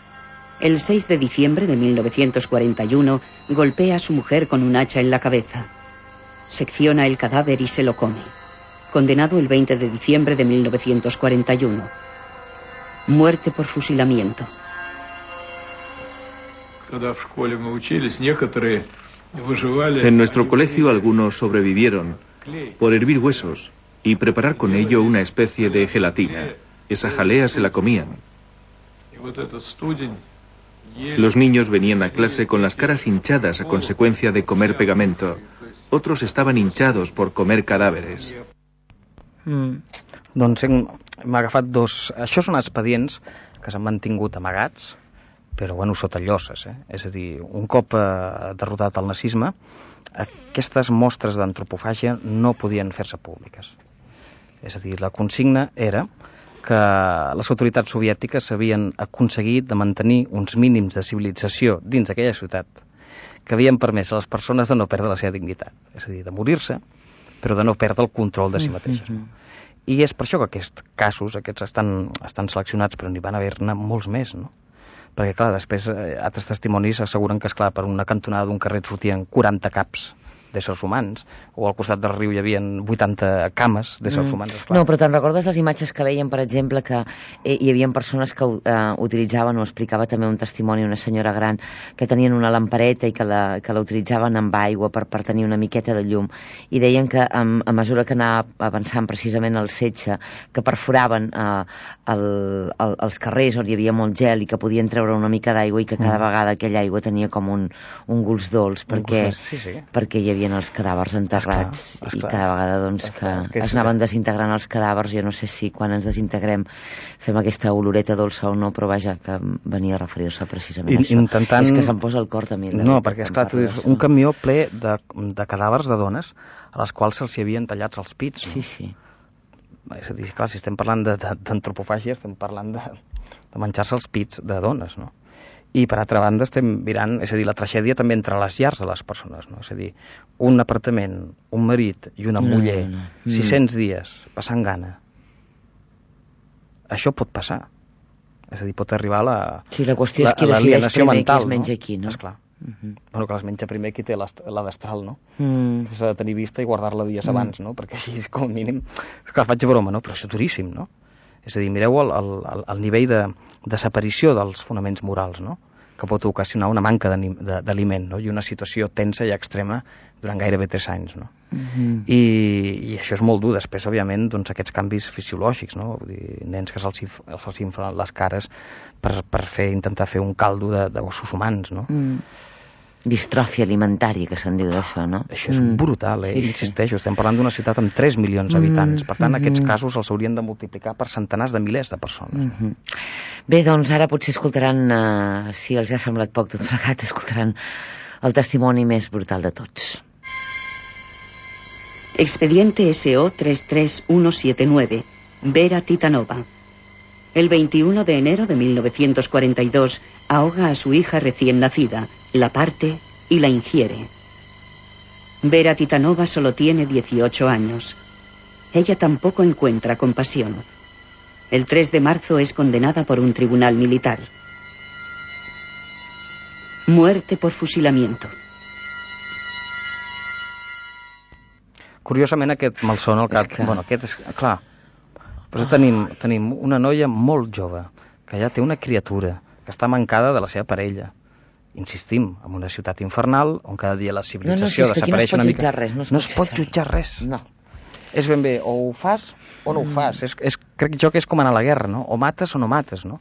El 6 de diciembre de 1941 golpea a su mujer con un hacha en la cabeza. Secciona el cadáver y se lo come. Condenado el 20 de diciembre de 1941. Muerte por fusilamiento. En nuestro colegio algunos sobrevivieron por hervir huesos y preparar con ello una especie de gelatina. Esa jalea se la comían. Los niños venían a clase con las caras hinchadas a consecuencia de comer pegamento. Otros estaban hinchados por comer cadáveres. Mm. Doncs hem, hem agafat dos... Això són expedients que s'han mantingut amagats, però bueno, sota lloses. Eh? És a dir, un cop eh, derrotat el nazisme, aquestes mostres d'antropofàgia no podien fer-se públiques. És a dir, la consigna era que les autoritats soviètiques s'havien aconseguit de mantenir uns mínims de civilització dins d'aquella ciutat que havien permès a les persones de no perdre la seva dignitat, és a dir, de morir-se, però de no perdre el control de si mateixes. Mm -hmm. I és per això que aquests casos, aquests estan, estan seleccionats, però n'hi van haver-ne molts més, no? Perquè, clar, després eh, altres testimonis asseguren que, és clar per una cantonada d'un carrer sortien 40 caps d'éssers humans, o al costat del riu hi havia 80 cames d'éssers mm. humans. Esclar. No, però te'n recordes les imatges que veiem, per exemple, que eh, hi havia persones que eh, utilitzaven, o explicava també un testimoni, una senyora gran, que tenien una lampareta i que la, que la utilitzaven amb aigua per, per tenir una miqueta de llum, i deien que a, a mesura que anava avançant precisament el setge, que perforaven eh, el, el, els carrers on hi havia molt gel i que podien treure una mica d'aigua i que cada mm. vegada aquella aigua tenia com un, un gust dolç perquè, sí, sí. perquè hi havia els cadàvers enterrats esclar, esclar. i cada vegada doncs, esclar, que, que es anaven desintegrant els cadàvers jo no sé si quan ens desintegrem fem aquesta oloreta dolça o no però vaja que venia a referir-se precisament I, a això intentant... és que se'm posa el cor també no, perquè esclar, tu dius, un camió ple de, de cadàvers de dones a les quals se'ls havien tallats els pits no? sí, sí és a dir, clar, si estem parlant d'antropofàgia estem parlant de, de menjar-se els pits de dones, no? I, per altra banda, estem mirant, és a dir, la tragèdia també entre les llars de les persones, no? És a dir, un apartament, un marit i una muller, no, no. Mm. 600 dies, passant gana. Això pot passar. És a dir, pot arribar a la... Sí, la qüestió és qui decideix primer mental, qui es menja no? aquí, no? Esclar. Uh -huh. Bueno, que les menja primer qui té la destral, no? Mm. S'ha de tenir vista i guardar-la dies mm. abans, no? Perquè així, com a mínim... Que faig broma, no? Però és duríssim, no? És a dir, mireu el, el, el nivell de, desaparició dels fonaments morals, no? que pot ocasionar una manca d'aliment no? i una situació tensa i extrema durant gairebé tres anys. No? Uh mhm. -huh. I, I això és molt dur. Després, òbviament, doncs, aquests canvis fisiològics, no? Vull dir, nens que se'ls se inflen les cares per, per fer, intentar fer un caldo d'ossos humans. No? Uh mm. -huh distròfia alimentària, que se'n diu d'això, no? Això és mm. brutal, eh? Sí, Insisteixo, sí. estem parlant d'una ciutat amb 3 milions d'habitants. Mm. Per tant, mm -hmm. aquests casos els haurien de multiplicar per centenars de milers de persones. Mm -hmm. Bé, doncs ara potser escoltaran, eh, si els ha semblat poc tot plegat, escoltaran el testimoni més brutal de tots. Expediente SO 33179, Vera Titanova. El 21 de enero de 1942 ahoga a su hija recién nacida, la parte y la ingiere. Vera Titanova solo tiene 18 años. Ella tampoco encuentra compasión. El 3 de marzo es condenada por un tribunal militar. Muerte por fusilamiento. Curiosament aquest malson al cap... Que... Bueno, aquest és... Clar, però tenim, tenim una noia molt jove, que ja té una criatura, que està mancada de la seva parella. Insistim, en una ciutat infernal, on cada dia la civilització no, no, si desapareix no una mica... Res, no es, no es pot jutjar res. No. És ben bé, o ho fas o no mm. ho fas. És, és, crec jo que és com anar a la guerra, no? O mates o no mates, no?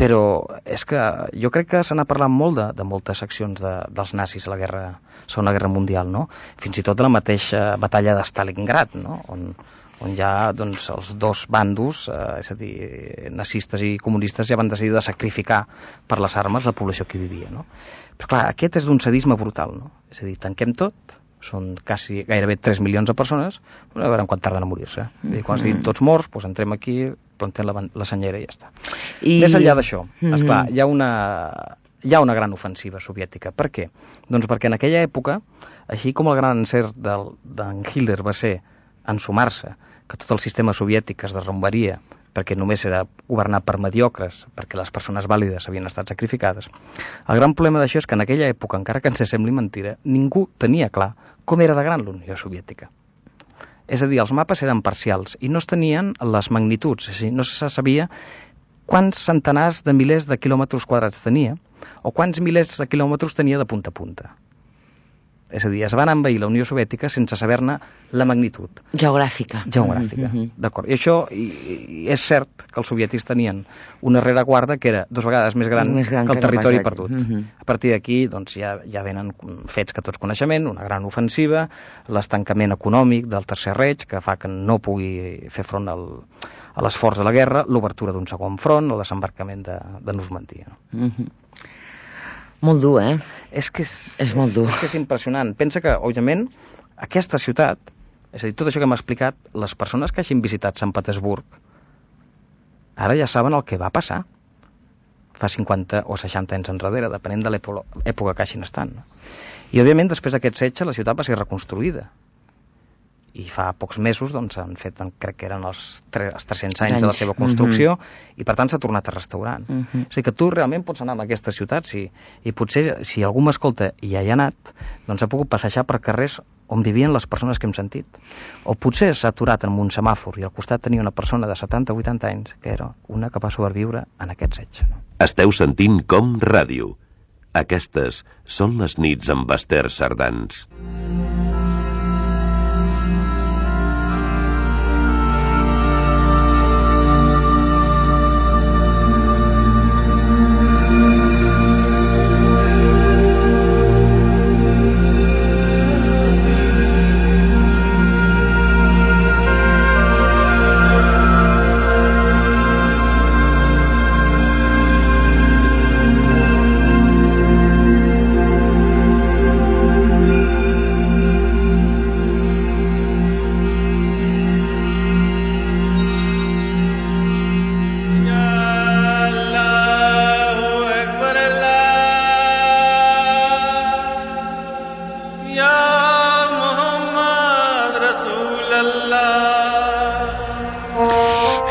Però és que jo crec que se n'ha parlat molt de, de moltes accions de, dels nazis a la guerra, Segona Guerra Mundial, no? Fins i tot de la mateixa batalla de Stalingrad, no? On, on ja doncs, els dos bandos, eh, és a dir, nazistes i comunistes, ja van decidir de sacrificar per les armes la població que vivia. No? Però clar, aquest és d'un sadisme brutal, no? És a dir, tanquem tot, són quasi gairebé 3 milions de persones, a veure quan tarden a morir-se. Mm -hmm. Quan estiguin tots morts, doncs entrem aquí, plantem la, la senyera i ja està. I... Més enllà d'això, mm -hmm. esclar, hi ha una, hi ha una gran ofensiva soviètica. Per què? Doncs perquè en aquella època, així com el gran encert d'en Hitler va ser ensumar-se que tot el sistema soviètic es derrumbaria perquè només era governat per mediocres, perquè les persones vàlides havien estat sacrificades. El gran problema d'això és que en aquella època, encara que ens sembli mentira, ningú tenia clar com era de gran la Unió Soviètica. És a dir, els mapes eren parcials i no es tenien les magnituds, és a dir, no se sabia quants centenars de milers de quilòmetres quadrats tenia o quants milers de quilòmetres tenia de punta a punta. És a dir, es van envair la Unió Soviètica sense saber-ne la magnitud. Geogràfica. Geogràfica, mm -hmm. d'acord. I això i, i és cert que els soviètics tenien una rereguarda que era dos vegades més gran, més gran que el que territori no perdut. Mm -hmm. A partir d'aquí doncs, ja, ja venen fets que tots coneixement, una gran ofensiva, l'estancament econòmic del Tercer Reig, que fa que no pugui fer front al, a l'esforç de la guerra, l'obertura d'un segon front, el desembarcament de, de Normandia. No? Mm -hmm. Molt dur, eh? És que és, és molt dur. És, és que és impressionant. Pensa que, òbviament, aquesta ciutat, és a dir, tot això que m'ha explicat, les persones que hagin visitat Sant Petersburg, ara ja saben el que va passar fa 50 o 60 anys enrere, depenent de l'època que hagin estat. I, òbviament, després d'aquest setge, la ciutat va ser reconstruïda. I fa pocs mesos doncs, han fet, crec que eren els, tre, els 300 anys, anys de la seva construcció, mhm. -huh. i per tant s'ha tornat a restaurar. Uh mhm. -huh. O sigui que tu realment pots anar a aquesta ciutat, sí, i potser si algú m'escolta i ja hi ha anat, doncs ha pogut passejar per carrers on vivien les persones que hem sentit. O potser s'ha aturat en un semàfor i al costat tenia una persona de 70 o 80 anys que era una que va sobreviure en aquest setge. No? Esteu sentint com ràdio. Aquestes són les nits amb Esther Sardans.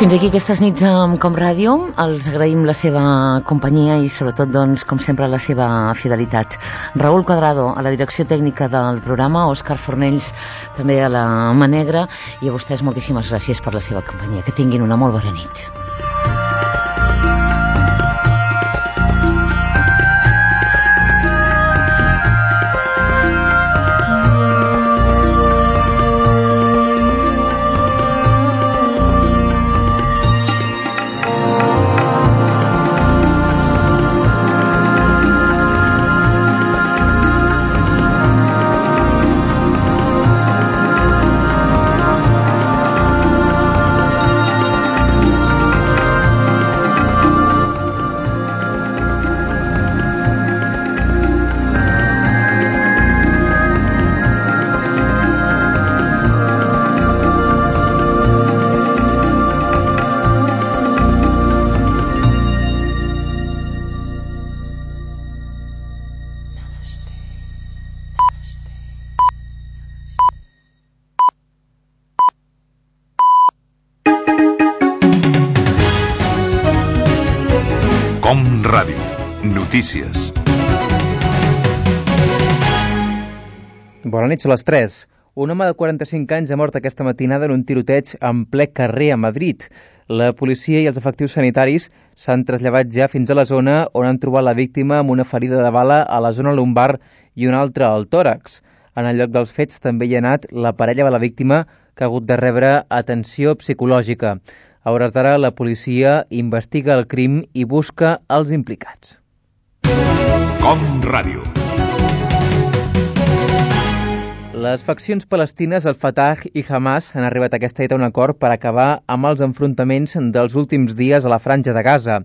Fins aquí aquestes nits amb Com Ràdio. Els agraïm la seva companyia i sobretot, doncs, com sempre, la seva fidelitat. Raül Quadrado, a la direcció tècnica del programa, Òscar Fornells, també a la Manegra, i a vostès moltíssimes gràcies per la seva companyia. Que tinguin una molt bona nit. Notícies. Bona nit, són les 3. Un home de 45 anys ha mort aquesta matinada en un tiroteig en ple carrer a Madrid. La policia i els efectius sanitaris s'han traslladat ja fins a la zona on han trobat la víctima amb una ferida de bala a la zona lumbar i una altra al tòrax. En el lloc dels fets també hi ha anat la parella de la víctima que ha hagut de rebre atenció psicològica. A hores d'ara, la policia investiga el crim i busca els implicats. Com Ràdio. Les faccions palestines, el Fatah i Hamas, han arribat a aquesta dita un acord per acabar amb els enfrontaments dels últims dies a la franja de Gaza.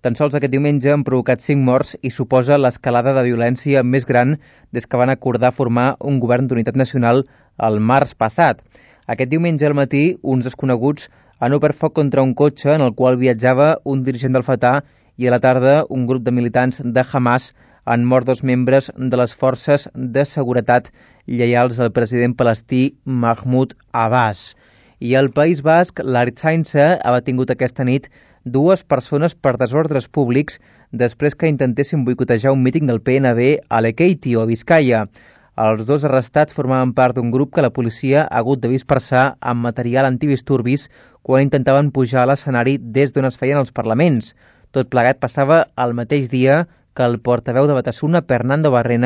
Tan sols aquest diumenge han provocat cinc morts i suposa l'escalada de violència més gran des que van acordar formar un govern d'unitat nacional el març passat. Aquest diumenge al matí, uns desconeguts han obert foc contra un cotxe en el qual viatjava un dirigent del Fatah i a la tarda un grup de militants de Hamas han mort dos membres de les forces de seguretat lleials al president palestí Mahmoud Abbas. I al País Basc, l'Artsainsa ha tingut aquesta nit dues persones per desordres públics després que intentessin boicotejar un míting del PNB a Lekeiti o a Vizcaya. Els dos arrestats formaven part d'un grup que la policia ha hagut de dispersar amb material antidisturbis quan intentaven pujar a l'escenari des d'on es feien els parlaments. Tot plegat passava el mateix dia que el portaveu de Batasuna, Fernando Barrena,